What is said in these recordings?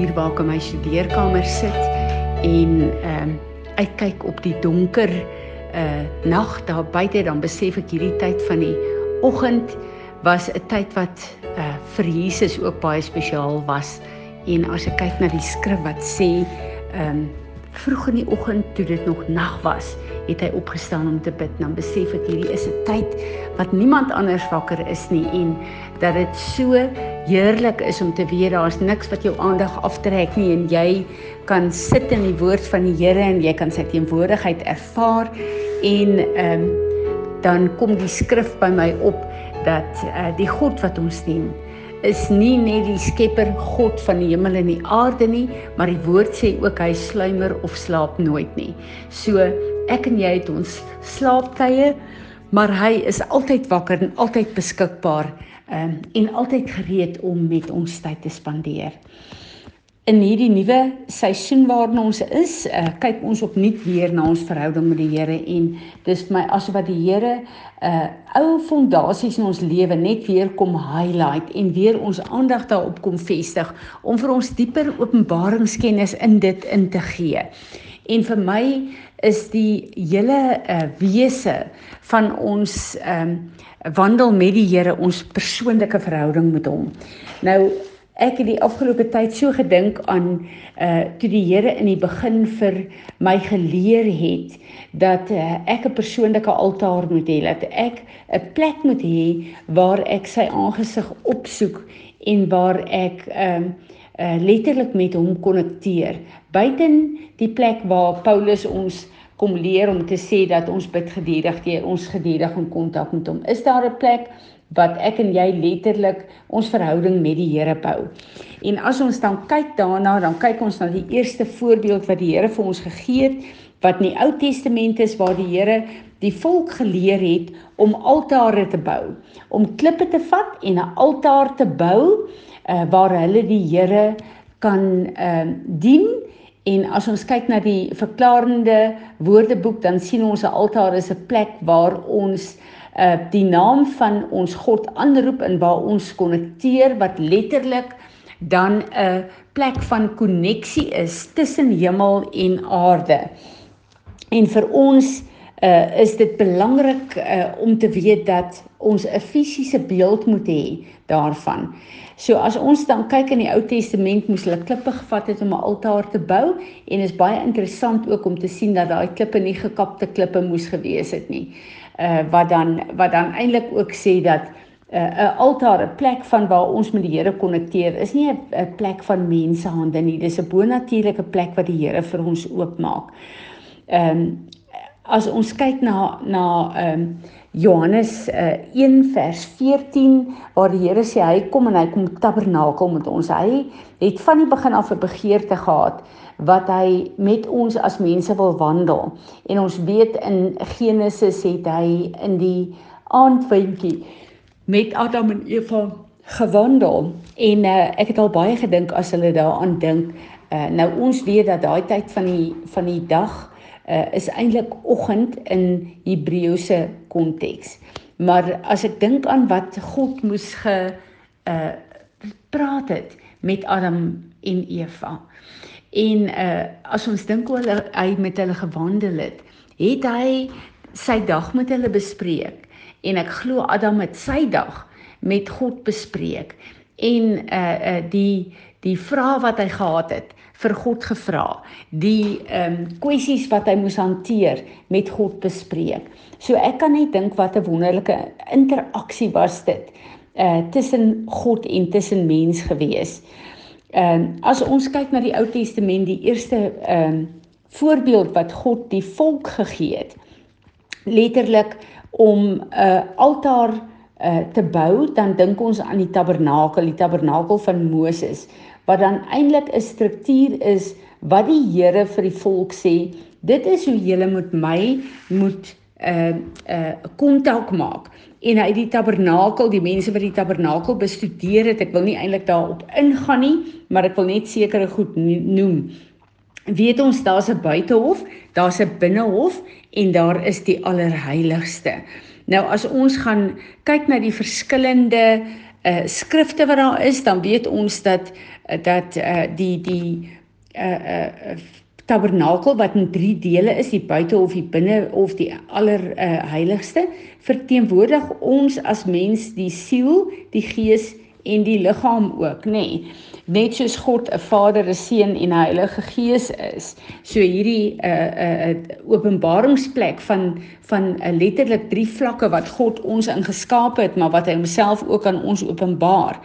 Hier waar ek in my studeerkamer sit en ehm um, uitkyk op die donker uh nag daar buite dan besef ek hierdie tyd van die oggend was 'n tyd wat uh vir Jesus ook baie spesiaal was en as ek kyk na die skrif wat sê ehm um, vroeg in die oggend toe dit nog nag was, het hy opgestaan om te bid. Dan besef ek hierdie is 'n tyd wat niemand anders wakker is nie en dat dit so heerlik is om te weet daar's niks wat jou aandag aftrek nie en jy kan sit in die woord van die Here en jy kan sy teenwoordigheid ervaar en ehm um, dan kom die skrif by my op dat uh, die God wat ons dien is nie net die skepper God van die hemel en die aarde nie, maar die woord sê ook hy sluimer of slaap nooit nie. So ek en jy het ons slaaptye, maar hy is altyd wakker en altyd beskikbaar um, en altyd gereed om met ons tyd te spandeer in hierdie nuwe seisoen waarin ons is, uh, kyk ons opnuut weer na ons verhouding met die Here en dis vir my asof wat die Here 'n uh, ou fondasies in ons lewe net weer kom highlight en weer ons aandag daarop kom vestig om vir ons dieper openbaringskennis in dit in te gee. En vir my is die hele uh, wese van ons um, wandel met die Here ons persoonlike verhouding met hom. Nou ek het die afgelope tyd so gedink aan uh toe die Here in die begin vir my geleer het dat uh, ek 'n persoonlike altaar moet hê, dat ek 'n plek moet hê waar ek sy aangesig opsoek en waar ek ehm uh, uh letterlik met hom konnekteer. Buiten die plek waar Paulus ons kom leer om te sê dat ons bid gedurig, ons gedurig in kontak met hom. Is daar 'n plek wat ek en jy letterlik ons verhouding met die Here bou. En as ons dan kyk daarna, dan kyk ons na die eerste voorbeeld wat die Here vir ons gegee het wat in die Ou Testament is waar die Here die volk geleer het om altare te bou, om klippe te vat en 'n altaar te bou uh, waar hulle die Here kan ehm uh, dien. En as ons kyk na die verklarende woordeboek, dan sien ons 'n altaar is 'n plek waar ons uh die naam van ons God aanroep en waar ons konnekteer wat letterlik dan 'n plek van koneksie is tussen hemel en aarde. En vir ons uh is dit belangrik uh om te weet dat ons 'n fisiese beeld moet hê daarvan. So as ons dan kyk in die Ou Testament moes hulle klippe gevat het om 'n altaar te bou en is baie interessant ook om te sien dat daai klippe nie gekapte klippe moes gewees het nie uh, wat dan wat dan eintlik ook sê dat 'n uh, altaar, 'n plek van waar ons met die Here konnekteer, is nie 'n plek van mensehande nie. Dis 'n bonatuurlike plek wat die Here vir ons oopmaak. Ehm um, as ons kyk na na ehm um, Johannes uh, 1 vers 14 waar die Here sê hy kom en hy kom tabernakel met ons. Hy het van die begin af 'n begeerte gehad wat hy met ons as mense wil wandel. En ons weet in Genesis het hy in die aandwindjie met Adam en Eva gewandel en uh, ek het al baie gedink as hulle daaraan dink. Uh, nou ons weet dat daai tyd van die van die dag uh, is eintlik oggend in Hebreëse konteks. Maar as ek dink aan wat God moes ge uh, praat het met Adam en Eva. En uh as ons dink hoe hulle hy met hulle gewandel het, het hy sy dag met hulle bespreek en ek glo Adam het sy dag met God bespreek en uh uh die die vrae wat hy gehad het vir God gevra, die ehm um, kwessies wat hy moes hanteer met God bespreek. So ek kan net dink wat 'n wonderlike interaksie was dit uh tussen God en tussen mens gewees. Ehm uh, as ons kyk na die Ou Testament, die eerste ehm uh, voorbeeld wat God die volk gegee het, letterlik om 'n uh, altaar uh, te bou, dan dink ons aan die tabernakel, die tabernakel van Moses, wat dan eintlik 'n struktuur is wat die Here vir die volk sê, dit is hoe julle met my moet 'n uh, 'n uh, kontak maak en hy die tabernakel, die mense wat die tabernakel bestudeer het, ek wil nie eintlik daarop ingaan nie, maar ek wil net sekere goed noem. Weet ons daar's 'n buitehof, daar's 'n binnehof en daar is die allerheiligste. Nou as ons gaan kyk na die verskillende uh skrifte wat daar is, dan weet ons dat dat uh die die uh uh tabernakel wat in 3 dele is, die buite of die binne of die aller uh, heiligste, verteenwoordig ons as mens die siel, die gees en die liggaam ook, nê. Nee. Net soos God 'n Vader, 'n Seun en 'n Heilige Gees is, so hierdie 'n uh, 'n uh, openbaringsplek van van 'n uh, letterlik drie vlakke wat God ons ingeskaap het, maar wat hy homself ook aan ons openbaar.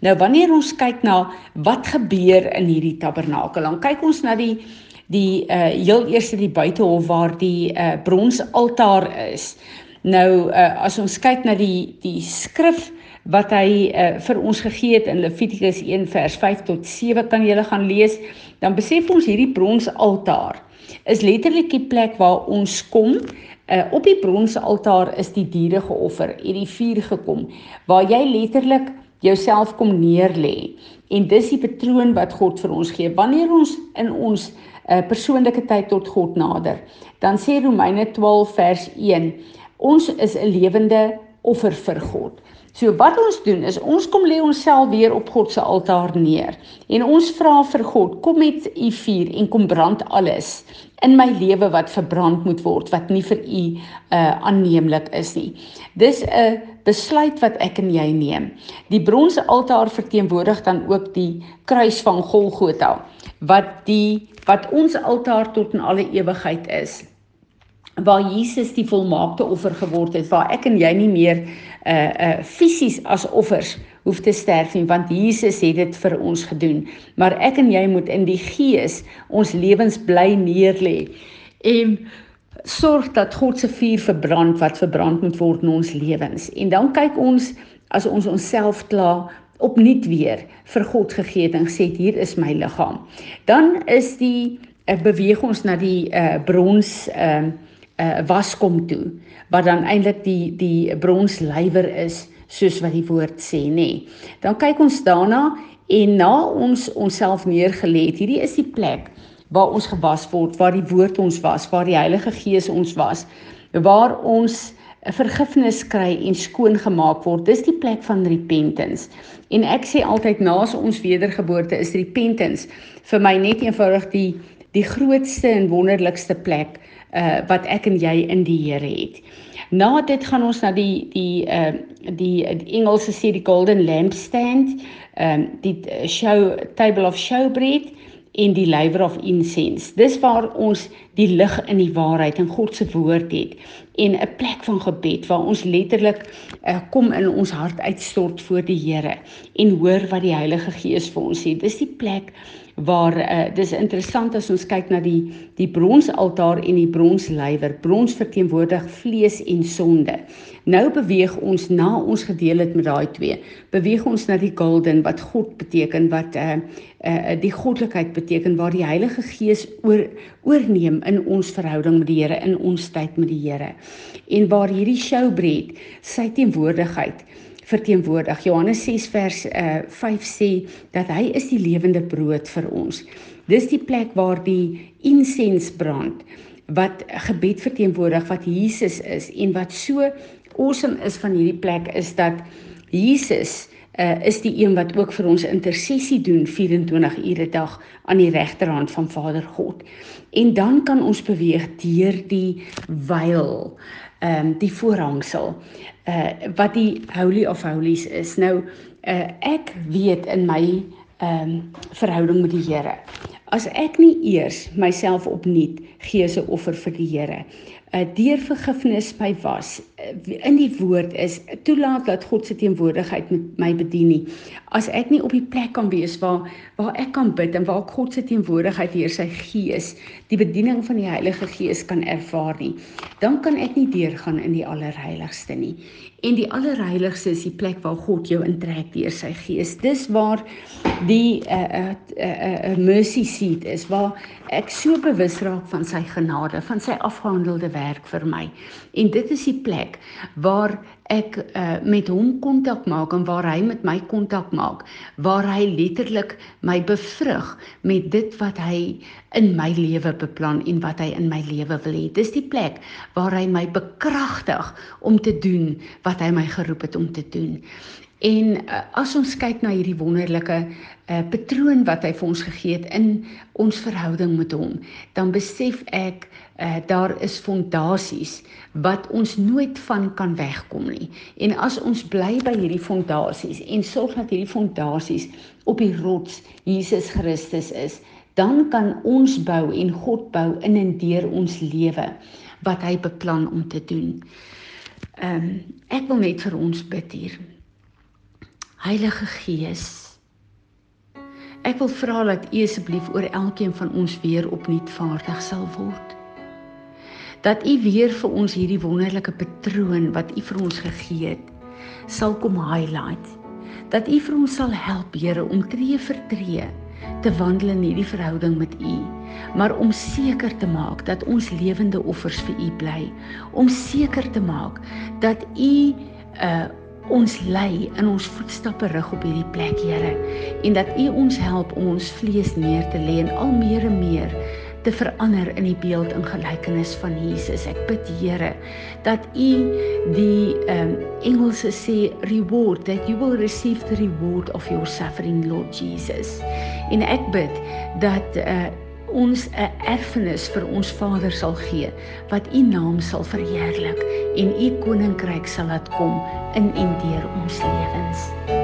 Nou wanneer ons kyk na wat gebeur in hierdie tabernakel, dan kyk ons na die die uh heel eerste die buitehof waar die uh bronsaltaar is. Nou uh as ons kyk na die die skrif wat hy uh, vir ons gegee het in Levitikus 1 vers 5 tot 7 kan julle gaan lees, dan besef ons hierdie bronsaltaar is letterlik die plek waar ons kom. Uh, op die bronsaltaar is die diere geoffer, het die vuur gekom waar jy letterlik jouself kom neerlê. En dis die patroon wat God vir ons gee. Wanneer ons in ons uh, persoonlike tyd tot God nader, dan sê Romeine 12 vers 1, ons is 'n lewende offer vir God. So wat ons doen is ons kom lê onsself weer op God se altaar neer en ons vra vir God kom met u vuur en kom brand alles in my lewe wat verbrand moet word wat nie vir u uh aanneemlik is nie. Dis 'n besluit wat ek en jy neem. Die bronse altaar verteenwoordig dan ook die kruis van Golgotha wat die wat ons altaar tot in alle ewigheid is waar Jesus die volmaakte offer geword het waar ek en jy nie meer uh uh fisies as offers hoef te sterf nie want Jesus het dit vir ons gedoen. Maar ek en jy moet in die gees ons lewens bly neerlê en sorg dat God se vuur verbrand wat verbrand moet word in ons lewens. En dan kyk ons as ons onsself klaar opnuut weer vir God gegee het en gesê hier is my liggaam. Dan is die uh, beweeg ons na die uh brons uh uh, waskom toe wat dan eintlik die die bronslywer is soos wat die woord sê nê. Nee. Dan kyk ons daarna en na ons onsself neergelê het. Hierdie is die plek waar ons gewas word, waar die woord ons was, waar die Heilige Gees ons was, waar ons vergifnis kry en skoon gemaak word. Dis die plek van repentance. En ek sê altyd naas ons wedergeboorte is repentance vir my net eenvoudig die die grootste en wonderlikste plek uh wat ek en jy in die Here het. Na dit gaan ons na die die uh die, die Engelse sê die golden lampstand, ehm um, die show table of showbread en die laver of incense. Dis waar ons die lig in die waarheid en God se woord het en 'n plek van gebed waar ons letterlik uh, kom in ons hart uitstort voor die Here en hoor wat die Heilige Gees vir ons sê. Dis die plek waar uh, dis interessant as ons kyk na die die bronsaltaar en die bronslywer. Brons verteenwoordig vlees en sonde. Nou beweeg ons na ons gedeel het met daai twee. Beweeg ons na die golden wat God beteken wat uh uh die goddelikheid beteken waar die Heilige Gees oor oorneem in ons verhouding met die Here in ons tyd met die Here. En waar hierdie showbread sy teenwoordigheid verteenwoordig. Johannes 6 vers uh, 5 sê dat hy is die lewende brood vir ons. Dis die plek waar die insens brand wat gebed verteenwoordig wat Jesus is en wat so awesome is van hierdie plek is dat Jesus uh, is die een wat ook vir ons intersessie doen 24 ure 'n dag aan die regterhand van Vader God. En dan kan ons beweeg deur die wyl ehm um, die voorhangsel uh wat die holy of holies is. Nou uh ek weet in my ehm um, verhouding met die Here. As ek nie eers myself opnuut gee 'n offer vir die Here, deur vergifnis my was uh, in die woord is toelaat dat God se teenwoordigheid met my bedien nie. As ek nie op die plek kan wees waar waar ek kan bid en waar God se teenwoordigheid deur sy gees, die bediening van die Heilige Gees kan ervaar nie, dan kan ek nie deurgaan in die allerheiligste nie. En die allerheiligste is die plek waar God jou intrek deur sy gees. Dis waar die 'n uh, 'n uh, 'n uh, uh, mercy seat is waar ek so bewus raak van sy genade, van sy afgehandelde werk vir my. En dit is die plek waar ek uh, met hom kontak maak en waar hy met my kontak maak, waar hy letterlik my bevrug met dit wat hy in my lewe beplan en wat hy in my lewe wil hê. Dis die plek waar hy my bekragtig om te doen wat hy my geroep het om te doen. En uh, as ons kyk na hierdie wonderlike uh, patroon wat hy vir ons gegee het in ons verhouding met hom, dan besef ek uh, daar is fondasies wat ons nooit van kan wegkom nie. En as ons bly by hierdie fondasies en sorg dat hierdie fondasies op die rots Jesus Christus is, dan kan ons bou en God bou in en deur ons lewe wat hy beplan om te doen. Ehm um, ek wil net vir ons bid hier. Heilige Gees. Ek wil vra dat U asseblief oor elkeen van ons weer opnuut vaardig sal word. Dat U weer vir ons hierdie wonderlike patroon wat U vir ons gegee het, sal kom highlight. Dat U vir ons sal help, Here, om tree vir tree te wandel in hierdie verhouding met U, maar om seker te maak dat ons lewende offers vir U bly, om seker te maak dat U uh, ons lei in ons voetstappe rig op hierdie plek, Here, en dat U ons help om ons vlees neer te lê en al meer en meer te verander in die beeld en gelykenis van Jesus. Ek bid, Here, dat U die ehm um, Engelse sê reward that you will receive the reward of your suffering, Lord Jesus. En ek bid dat uh ons 'n erfenis vir ons Vader sal gee wat u naam sal verheerlik en u koninkryk sal laat kom in en deur ons lewens.